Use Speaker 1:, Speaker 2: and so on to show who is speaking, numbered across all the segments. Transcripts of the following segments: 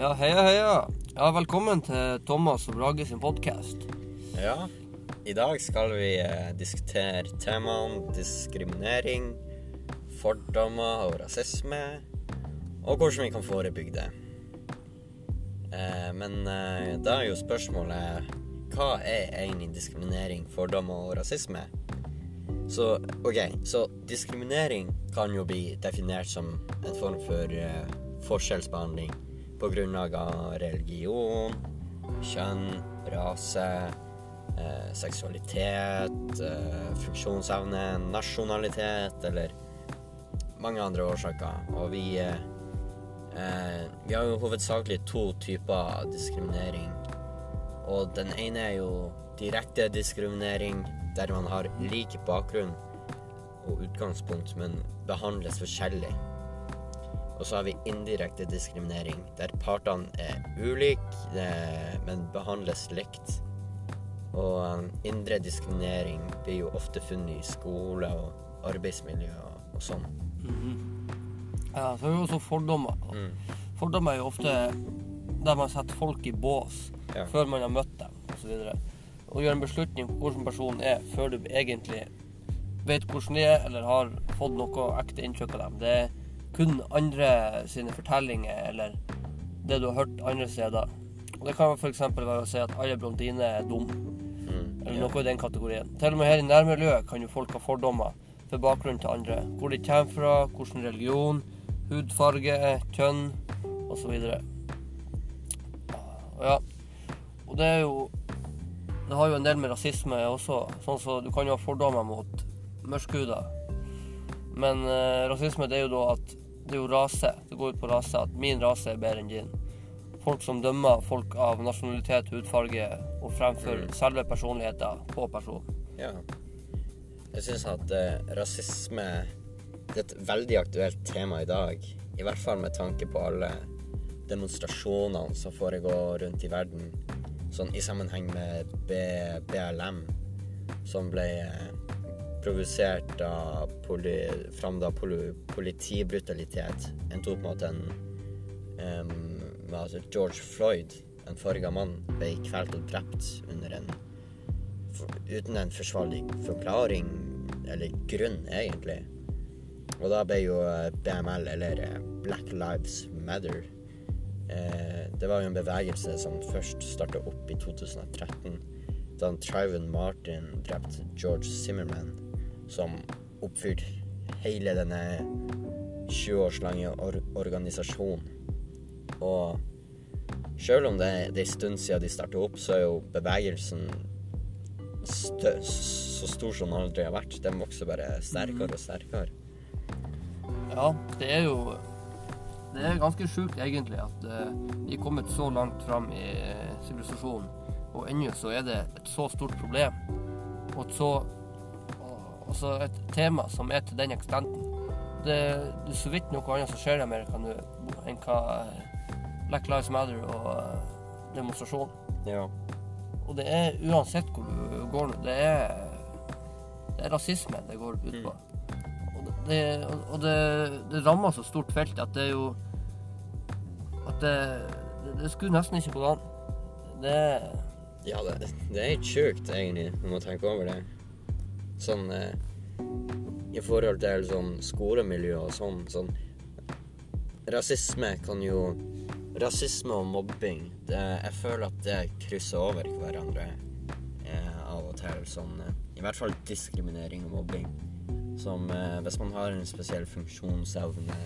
Speaker 1: Ja, heia, heia. Ja, velkommen til Thomas og Brage sin podkast.
Speaker 2: Ja, i dag skal vi eh, diskutere temaene diskriminering, fordommer og rasisme, og hvordan vi kan forebygge det. Eh, men eh, da er jo spørsmålet hva er egentlig diskriminering, fordommer og rasisme? Så OK, så diskriminering kan jo bli definert som en form for eh, forskjellsbehandling på grunnlag av religion, kjønn, rase, eh, seksualitet, eh, funksjonsevne, nasjonalitet eller mange andre årsaker. Og vi eh, Vi har jo hovedsakelig to typer diskriminering. Og den ene er jo direkte diskriminering, der man har lik bakgrunn og utgangspunkt, men behandles forskjellig. Og så har vi indirekte diskriminering, der partene er ulike, eh, men behandles likt. Og um, indre diskriminering blir jo ofte funnet i skole og arbeidsmiljø og, og sånn.
Speaker 1: Ja, så er det jo også fordommer.
Speaker 2: Mm.
Speaker 1: Fordommer er jo ofte der man setter folk i bås
Speaker 2: Ja.
Speaker 1: før man har møtt dem, osv. Og gjør en beslutning på hvordan personen er, før du egentlig vet hvordan de er, eller har fått noe ekte inntrykk av dem. Det er kun andre sine fortellinger eller det du har hørt andre steder. Og Det kan f.eks. være å si at alle blondiner er dumme.
Speaker 2: Mm.
Speaker 1: eller
Speaker 2: Ja.
Speaker 1: noe i den kategorien. Til og med her i nærmiljøet kan jo folk ha fordommer for bakgrunnen til andre. Hvor de kommer fra, hvilken religion, hudfarge, kjønn osv. Og ja, og det er jo Det har jo en del med rasisme også. Sånn så Du kan jo ha fordommer mot mørkhuda. Men eh, rasisme det er jo da at det er jo rase. Det går ut på rase. At min rase er bedre enn din. Folk som dømmer folk av nasjonalitet, hudfarge og fremfor
Speaker 2: Mm.
Speaker 1: selve personligheten på personen.
Speaker 2: Ja. Jeg syns at eh, rasisme det er et veldig aktuelt tema i dag. I hvert fall med tanke på alle demonstrasjonene som foregår rundt i verden. Sånn i sammenheng med B BLM, som ble eh, provosert av poli, fram da poli, politibrutalitet. Endte opp med at en um, med George Floyd, en farga mann, ble kvalt og drept under en uten en forsvarlig forklaring eller grunn, egentlig. Og da ble jo eh, BML, eller eh, Black Lives Matter eh, Det var jo en bevegelse som først starta opp i 2013, da Trayvon Martin drepte George Zimmerman, som oppfyller hele denne 20 års lange or organisasjonen. Og sjøl om det, er en stund siden de starta opp, så er jo bevegelsen så stor som den aldri har vært. Den vokser bare sterkere og sterkere.
Speaker 1: Ja, det er jo Det er ganske sjukt egentlig at uh, vi er kommet så langt fram i eh, sivilisasjonen, og ennå så er det et så stort problem. Og et så Altså et tema som er til den ekstenten. Det, det er så vidt noe annet som skjer i Amerika nå enn hva eh, Black Lives Matter og eh, demonstrasjon.
Speaker 2: Ja.
Speaker 1: Og det er uansett hvor du går nå, det er, det er rasisme det går ut på. Og, det, og det, det rammer så stort felt at det er jo At det, det, det skulle nesten ikke gå an. Det
Speaker 2: Ja, det, det er helt sjukt, egentlig, når man tenker over det. Sånn eh, I forhold til sånn skolemiljø og sånn, sånn Rasisme kan jo Rasisme og mobbing, det, jeg føler at det krysser over hverandre eh, av og til. Sånn, eh, I hvert fall diskriminering og mobbing. Som eh, hvis man har en spesiell funksjonsevne,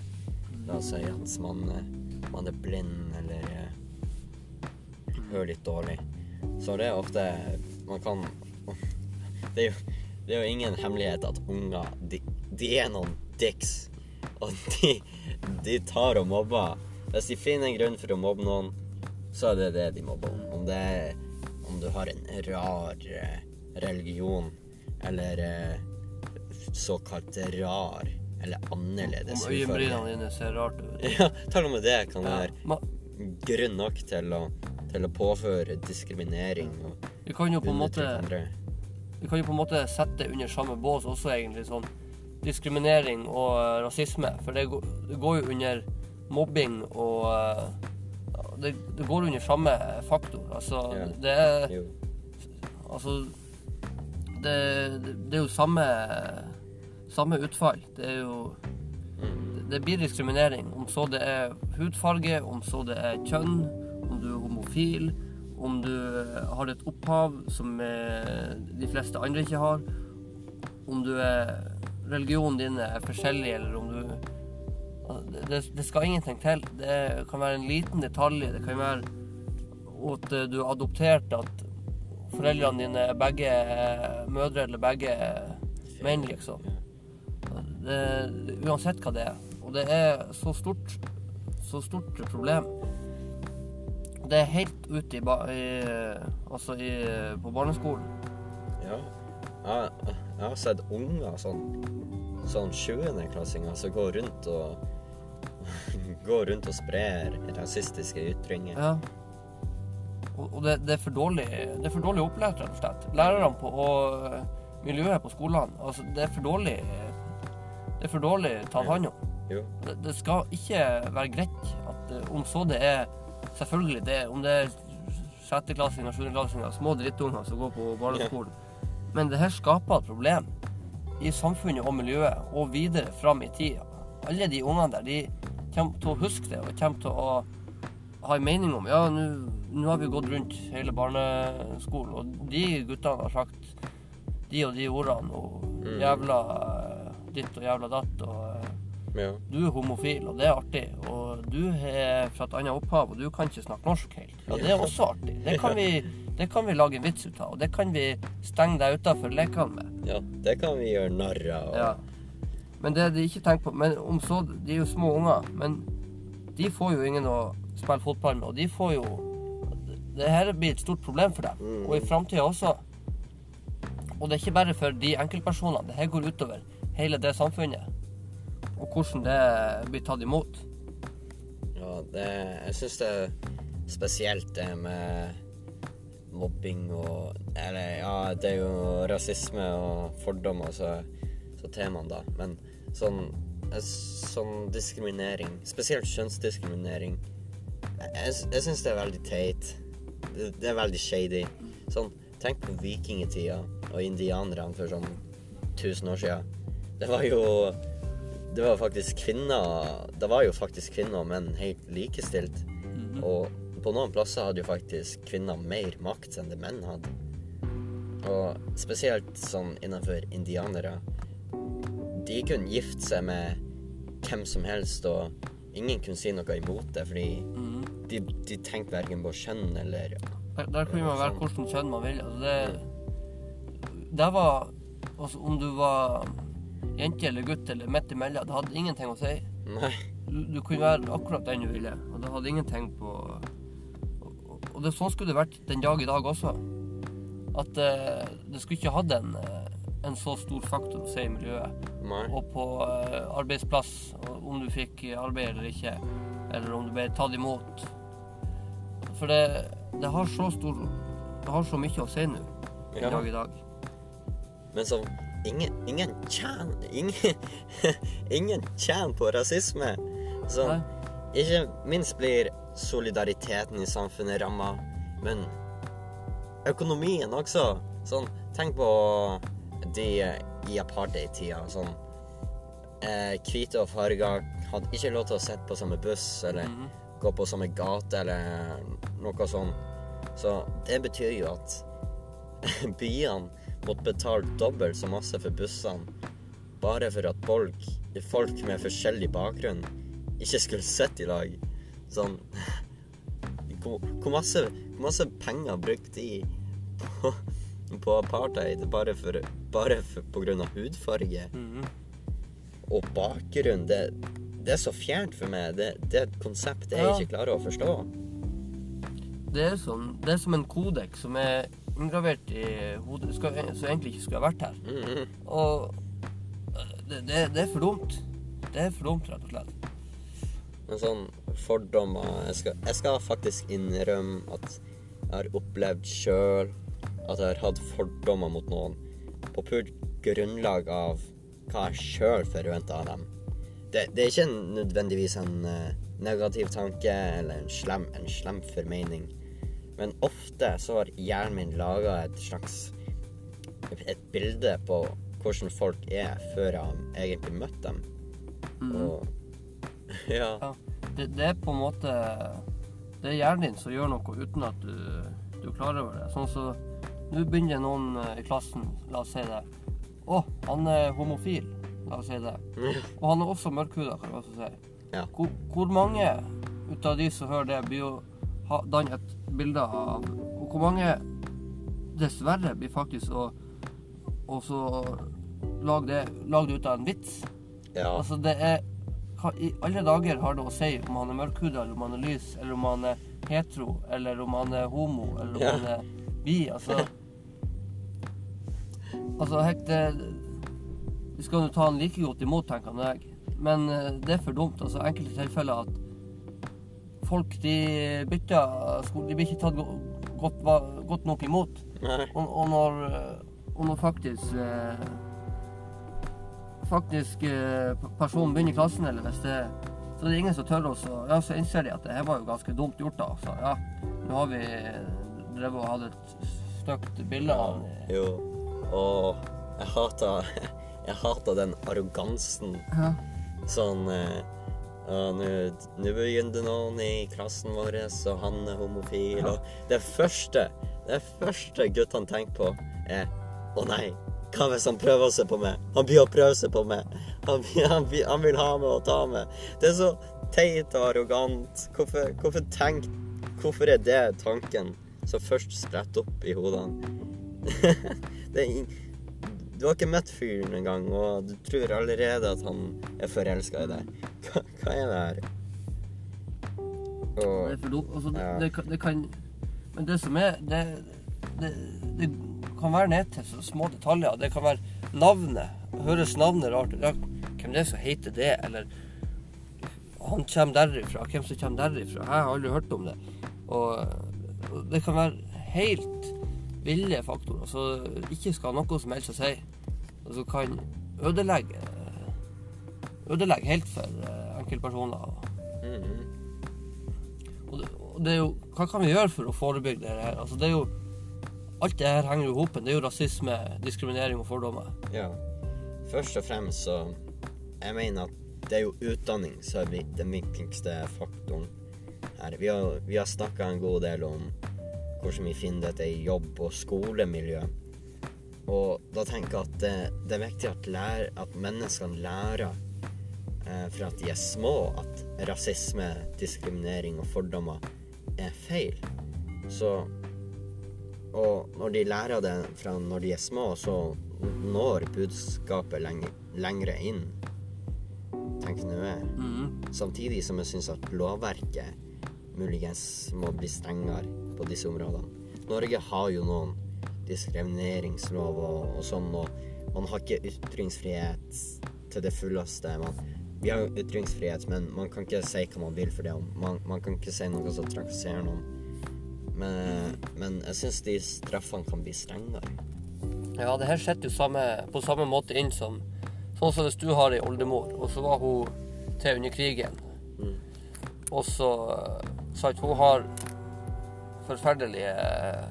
Speaker 2: la oss si at man, eh, man er blind eller eh, hører litt dårlig, så det er ofte Man kan Det er jo, det er jo ingen hemmelighet at unger de, de er noen dicks. Og de, de tar og mobber. Hvis de finner en grunn for å mobbe noen, så er det det de mobber om. Om det er om du har en rar eh, religion, eller eh, såkalt rar, eller annerledes
Speaker 1: Om øyenbrynene dine ser rart ut.
Speaker 2: Ja, til og med det kan være
Speaker 1: ja.
Speaker 2: grunn nok til å, til å påføre diskriminering og
Speaker 1: Du kan jo på en måte. Vi kan jo på en måte sette under samme bås også, egentlig. Sånn diskriminering og eh, rasisme. For det går, det går jo under mobbing og, eh, det, det går under samme faktor. Altså,
Speaker 2: Ja.
Speaker 1: det er. Altså det, det er jo samme samme utfall. Det er jo
Speaker 2: Mm.
Speaker 1: Det blir diskriminering. Om så det er hudfarge, om så det er kjønn, om du er homofil, om du har et opphav som eh, de fleste andre ikke har, om du er religionen din er forskjellig, eller om du det, det skal ingenting til. Det kan være en liten detalj. Det kan være at eh, du er adoptert, at foreldrene dine er begge eh, mødre eller begge menn, liksom. Det, uansett hva det er. Og det er så stort, så stort problem. Det er helt ute i, ba- i Altså i, på barneskolen.
Speaker 2: Ja. Jeg, jeg har sett unger, sånn, sånn 20.-klassinger, som går rundt og Går rundt og sprer rasistiske ytringer.
Speaker 1: Ja. Og, og det, det er for dårlig Det er for dårlig opplært, rett og slett. Lærerne på, og miljøet på skolene. Altså, det er for dårlig Det er for dårlig tatt hånd om.
Speaker 2: Jo.
Speaker 1: Det, det skal ikke være greit at eh, om så det er Selvfølgelig, det, om det er sjetteklassinger, sjuendeklassinger, små drittunger som går på barneskolen. Men det her skaper et problem i samfunnet og miljøet, og videre fram i tid. Alle de ungene der, de kommer til å huske det, og kommer til å ha en mening om Ja, nå har vi gått rundt hele barneskolen, og de guttene har sagt de og de ordene, og
Speaker 2: Mm.
Speaker 1: jævla eh, ditt og jævla datt, og
Speaker 2: Ja.
Speaker 1: du er homofil, og det er artig. Og du er fra et annet opphav, og du kan ikke snakke norsk helt. Ja, det er også artig. Det kan vi, det kan vi lage en vits ut av, og det kan vi stenge deg utafor lekene med.
Speaker 2: ja, det kan vi gjøre narr av.
Speaker 1: Ja. Men det de ikke tenker på Men om så De er jo små unger, men de får jo ingen å spille fotball med, og de får jo Det her blir et stort problem for dem,
Speaker 2: Mm.
Speaker 1: og i framtida også. Og det er ikke bare for de enkeltpersonene. Det her går utover hele det samfunnet. Og hvordan det blir tatt imot.
Speaker 2: Ja, det, jeg syns det er spesielt det med mobbing og Eller ja, det er jo rasisme og fordommer så, så temaene, da. Men sånn, sånn diskriminering, spesielt kjønnsdiskriminering, jeg, jeg syns det er veldig teit. Det, det er veldig shady. Sånn, tenk på vikingtida og indianerne for sånn 1000 år siden. Det var jo det var faktisk kvinner Det var jo faktisk kvinner og menn helt likestilt. Og på noen plasser hadde jo faktisk kvinner mer makt enn det menn hadde. Og spesielt sånn innenfor indianere. De kunne gifte seg med hvem som helst, og ingen kunne si noe imot det, fordi de, de tenkte verken på kjønn eller
Speaker 1: Der, der kunne man være hvordan kjønn man vil. Altså det, det var Altså om du var jente eller gutt eller midt imellom, det hadde ingenting å si.
Speaker 2: Nei.
Speaker 1: Du, du kunne være akkurat den du ville, og det hadde ingenting på Og, og det, sånn skulle det vært den dag i dag også. At eh, det skulle ikke hatt en, eh, en så stor faktor å si i miljøet.
Speaker 2: Nei.
Speaker 1: Og på eh, arbeidsplass, om du fikk arbeid eller ikke, eller om du ble tatt imot. For det, det har så stor Det har så mye å si nå den
Speaker 2: Ja.
Speaker 1: dag i dag.
Speaker 2: Men som ingen, ingen tjener ingen, ingen tjener på rasisme. Så ikke minst blir solidariteten i samfunnet ramma, men økonomien også. Sånn, tenk på de i apartheid-tida. Sånn eh, Hvite og farga hadde ikke lov til å sitte på samme buss eller
Speaker 1: Mhm.
Speaker 2: gå på samme gate eller noe sånt. Så det betyr jo at byene måtte betale dobbelt så masse for bussene bare for at folk, folk med forskjellig bakgrunn ikke skulle sitte i lag. Sånn Hvor, hvor, masse, hvor masse penger brukte de på, på apartheid bare, for, bare for, på grunn av hudfarge
Speaker 1: Mhm.
Speaker 2: og bakgrunn? Det, det er så fjernt for meg. Det, det er et konsept jeg
Speaker 1: Ja.
Speaker 2: ikke klarer å forstå.
Speaker 1: Det er, sånn, det er som en kodek som er inngravert i hodet, skal, som egentlig ikke skulle ha vært her.
Speaker 2: Mhm.
Speaker 1: Og det, det, det er for dumt. Det er for dumt, rett og slett.
Speaker 2: Men sånn fordommer jeg skal, jeg skal faktisk innrømme at jeg har opplevd sjøl at jeg har hatt fordommer mot noen på purt grunnlag av hva jeg sjøl forventer av dem. Det, det er ikke nødvendigvis en, uh, negativ tanke eller en slem, en slem formening. Men ofte så har hjernen min laga et slags et bilde på hvordan folk er før jeg egentlig møtt dem. Og ja.
Speaker 1: Ja, det, det er på en måte Det er hjernen din som gjør noe uten at du, du er klar over det. Sånn så Nå begynner noen eh, i klassen, la oss si det. Å, han er homofil. La oss si det. Og han er også mørkhuda, kan vi også si.
Speaker 2: Ja.
Speaker 1: Hvor, hvor mange ut av de som hører det, blir jo danne et bilde av Og hvor mange dessverre blir faktisk å og så lage det, lage det ut av en vits.
Speaker 2: ja.
Speaker 1: Altså, det er hva I alle dager har det å si om han er mørkhuda, eller om han er lys, eller om han er hetero, eller om han er homo, eller om
Speaker 2: Ja.
Speaker 1: han er bi. Altså Altså, hekk, Vi skal jo ta han like godt imot, tenker jeg. Men eh, det er for dumt. Altså, enkelte tilfeller at folk de bytter skole De blir ikke tatt godt, godt nok imot. Og, og, når, eh, og når faktisk eh, Faktisk eh, personen begynner i klassen, eller hvis det Så det er ingen som tør så Ja, så innser de at det her var jo ganske dumt gjort, da. Så ja, nå har vi drevet og hatt et stygt bilde av han. Ja,
Speaker 2: Jo. Og jeg hater Jeg hater den arrogansen.
Speaker 1: Ja.
Speaker 2: Sånn eh, «Å, Nå begynner noen i klassen vår, og han er homofil.
Speaker 1: Ja.
Speaker 2: Og det første Det første guttene tenker på, er Å nei, hva hvis han prøver seg på meg? Han blir å prøve seg på meg. Han, han, han vil ha meg og ta meg. Det er så teit og arrogant. Hvorfor, hvorfor tenk Hvorfor er det tanken som først spretter opp i hodene? det er ing- du har ikke møtt fyren engang, og du tror allerede at han er forelska i deg. Hva, hva er det her?
Speaker 1: Det er for dumt. Altså, det,
Speaker 2: Ja.
Speaker 1: det, kan- det kan Men det som er det, det, kan være ned til så små detaljer. Det kan være navnet. Høres navnet rart ut? Hvem det er som heter det? Eller han kommer derifra. Hvem som kommer derifra? Jeg har aldri hørt om det. Og, og det kan være helt ville faktorer som ikke skal ha noe som helst å si. Og som kan ødelegge Ødelegge helt for enkeltpersoner.
Speaker 2: Mm -hmm.
Speaker 1: Og det, og det er jo, hva kan vi gjøre for å forebygge det her? Altså, det er jo, alt det her henger jo i hopen. Det er jo rasisme, diskriminering og fordommer.
Speaker 2: Ja. Først og fremst så Jeg mener at det er jo utdanning som er den viktigste faktoren her. Vi har, vi har snakka en god del om hvordan vi finner dette i jobb- og skolemiljø. Og da tenker jeg at det, det er viktig at, lær, at menneskene lærer eh, fra at de er små, at rasisme, diskriminering og fordommer er feil. Så Og når de lærer det fra når de er små, så når budskapet lenge, lengre inn. Tenk nå jeg.
Speaker 1: Mm.
Speaker 2: Samtidig som jeg syns at lovverket muligens må bli strengere på disse områdene. Norge har jo noen diskrimineringslov og, og sånn, og man har ikke ytringsfrihet til det fulleste. Man, vi har jo ytringsfrihet, men man kan ikke si hva man vil for det. Man, man kan ikke si noe som trakasserer noen. Men, men jeg syns de straffene kan bli strengere.
Speaker 1: Ja, det her sitter jo samme, på samme måte inn som Sånn som hvis du har ei oldemor, og så var hun til under krigen.
Speaker 2: Mm.
Speaker 1: Og så sa sa at hun har forferdelige eh,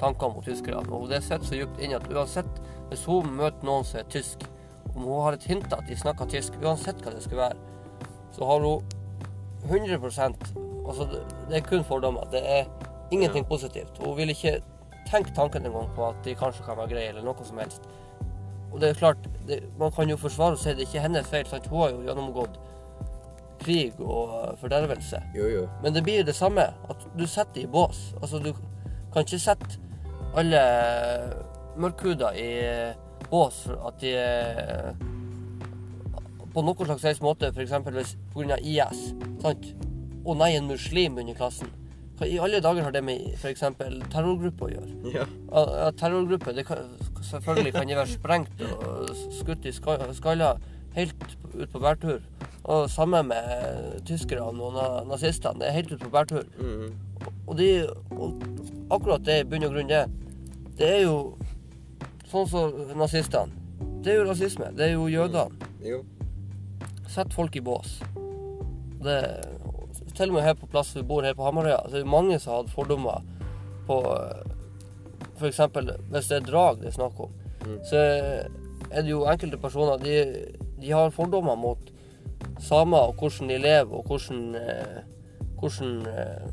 Speaker 1: tanker mot tyskerne. Og det sitter så dypt inne at uansett hvis hun møter noen som er tysk, om hun har et hint at de snakker tysk, uansett hva det skal være, så har hun 100 Altså, det- det er kun fordommer. Det er ingenting positivt. Hun vil ikke tenke tanken engang på at de kanskje kan være greie, eller noe som helst. Og det er klart, det, man kan jo forsvare og si det er ikke hennes feil, sant? hun har jo gjennomgått krig og fordervelse.
Speaker 2: Jo, jo.
Speaker 1: Men det blir jo det samme, at du setter i bås. Altså, du kan ikke sette alle mørkhuder i bås for at de på noen slags helst måte, f.eks. pga. IS. Sant? Å nei, en muslim under klassen. Hva i alle dager har det med f.eks. terrorgruppe å gjøre?
Speaker 2: Ja.
Speaker 1: Terrorgruppe, det kan, selvfølgelig kan de være sprengt og skutt i skala, skalla helt ut på bærtur. Og samme med tyskerne og na- nazistene. Det er helt ut på bærtur.
Speaker 2: Mm.
Speaker 1: Og, de, og akkurat det i bunn og grunn det, det er jo sånn som nazistene. Det er jo rasisme. Det er jo jødene.
Speaker 2: Jo.
Speaker 1: Sett folk i bås. Det, til og med her på plass vi bor her på Hamarøya, så er det mange som har hatt fordommer på F.eks. hvis det er drag det er snakk om,
Speaker 2: Mm.
Speaker 1: så er det jo enkelte personer de, de har fordommer mot samer og hvordan de lever, og hvordan, eh, hvordan eh,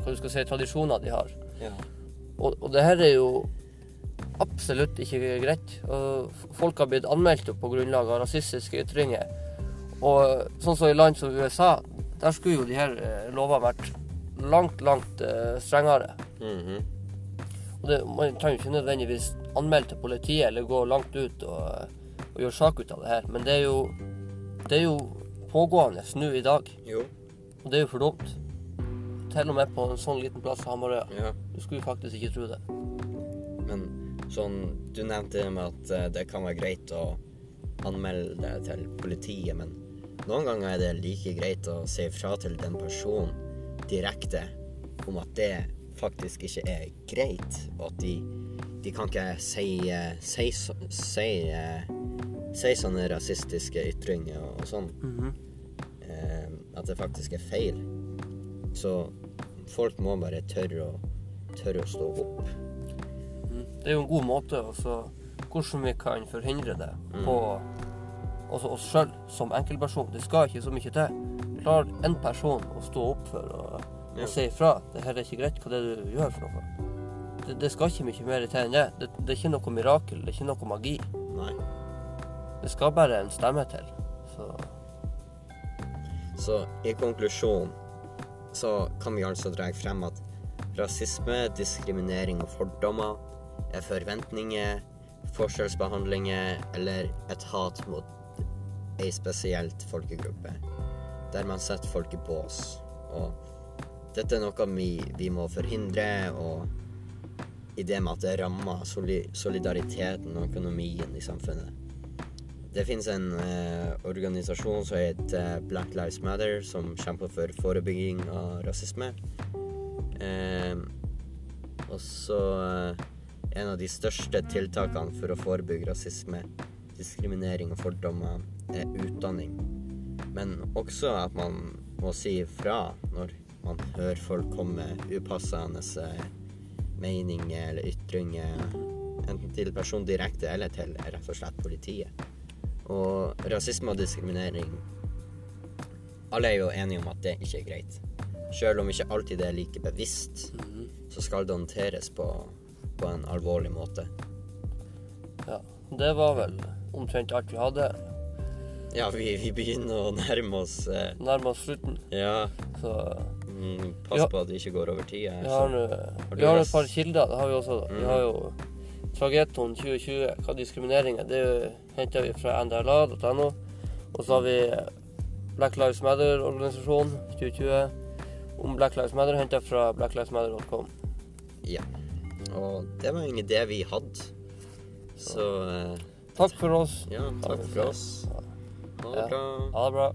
Speaker 1: Hva du skal si tradisjoner de har.
Speaker 2: Ja.
Speaker 1: Og, og det her er jo absolutt ikke greit. Og folk har blitt anmeldt på grunnlag av rasistiske ytringer. Og sånn som i land som USA, der skulle jo de her eh, lovene vært langt, langt eh, strengere.
Speaker 2: -hmm.
Speaker 1: Og det, man kan jo ikke nødvendigvis anmelde til politiet eller gå langt ut og, og gjøre sak ut av det her, men det er jo, det er jo pågående nå i dag.
Speaker 2: Jo.
Speaker 1: Og det er jo for dumt. Til og med på en sånn liten plass som Hamarøya.
Speaker 2: Ja.
Speaker 1: Du skulle faktisk ikke tro det.
Speaker 2: Men sånn Du nevnte det med at eh, det kan være greit å anmelde det til politiet, men noen ganger er det like greit å si ifra til den personen direkte om at det faktisk ikke er greit, og at de, de kan ikke si, si, si, si, eh, si sånne rasistiske ytringer og, og sånn. eh, at det faktisk er feil. Så folk må bare tørre å, tørre å stå opp.
Speaker 1: Mm. Det er jo en god måte også hvordan vi kan forhindre det på også oss sjøl som enkeltperson. Det skal ikke så mye til. Klarer en person å stå opp for
Speaker 2: og,
Speaker 1: å si ifra det her er ikke greit, hva det er du gjør for noe. Det, det skal ikke mye mer til enn det. det. Det er ikke noe mirakel, det er ikke noe magi.
Speaker 2: Nei.
Speaker 1: Det skal bare en stemme til. Så
Speaker 2: Så i konklusjon så kan vi altså dra frem at rasisme, diskriminering og fordommer er forventninger, forskjellsbehandlinger eller et hat mot ei spesielt folkegruppe, der man setter folk i bås. Og dette er noe vi, vi må forhindre, og i det med at det rammer soli solidariteten og økonomien i samfunnet. Det finnes en eh, organisasjon som heter Black Lives Matter, som kjemper for forebygging av rasisme. Eh, og så eh, en av de største tiltakene for å forebygge rasisme, diskriminering og fordommer er utdanning. Men også at man må si ifra når man hører folk komme med upassende eh, meninger eller ytringer, enten til personen direkte eller til rett og slett politiet. Og rasisme og diskriminering Alle er jo enige om at det ikke er greit. Selv om ikke alltid det er like bevisst, så skal det håndteres på, på en alvorlig måte.
Speaker 1: ja. Det var vel omtrent alt vi hadde.
Speaker 2: Ja, vi, vi begynner å nærme oss eh,
Speaker 1: Nærme oss slutten.
Speaker 2: Ja,
Speaker 1: Så
Speaker 2: mm, pass
Speaker 1: Ja.
Speaker 2: på at det ikke går over tida.
Speaker 1: vi har,
Speaker 2: har,
Speaker 1: vi har et par kilder. Det har vi også. da.
Speaker 2: Mm.
Speaker 1: har jo Trageton 2020, hva diskriminering er. Det henter vi fra ndla.no. Og så har vi Black Lives Matter-organisasjonen 2020. Om Black Lives Matter henter jeg fra blacklivesmatter.com.
Speaker 2: Ja. Og det var egentlig det vi hadde. Så eh,
Speaker 1: Takk for oss.
Speaker 2: ja, takk for oss. Ha det bra.
Speaker 1: Ha det bra.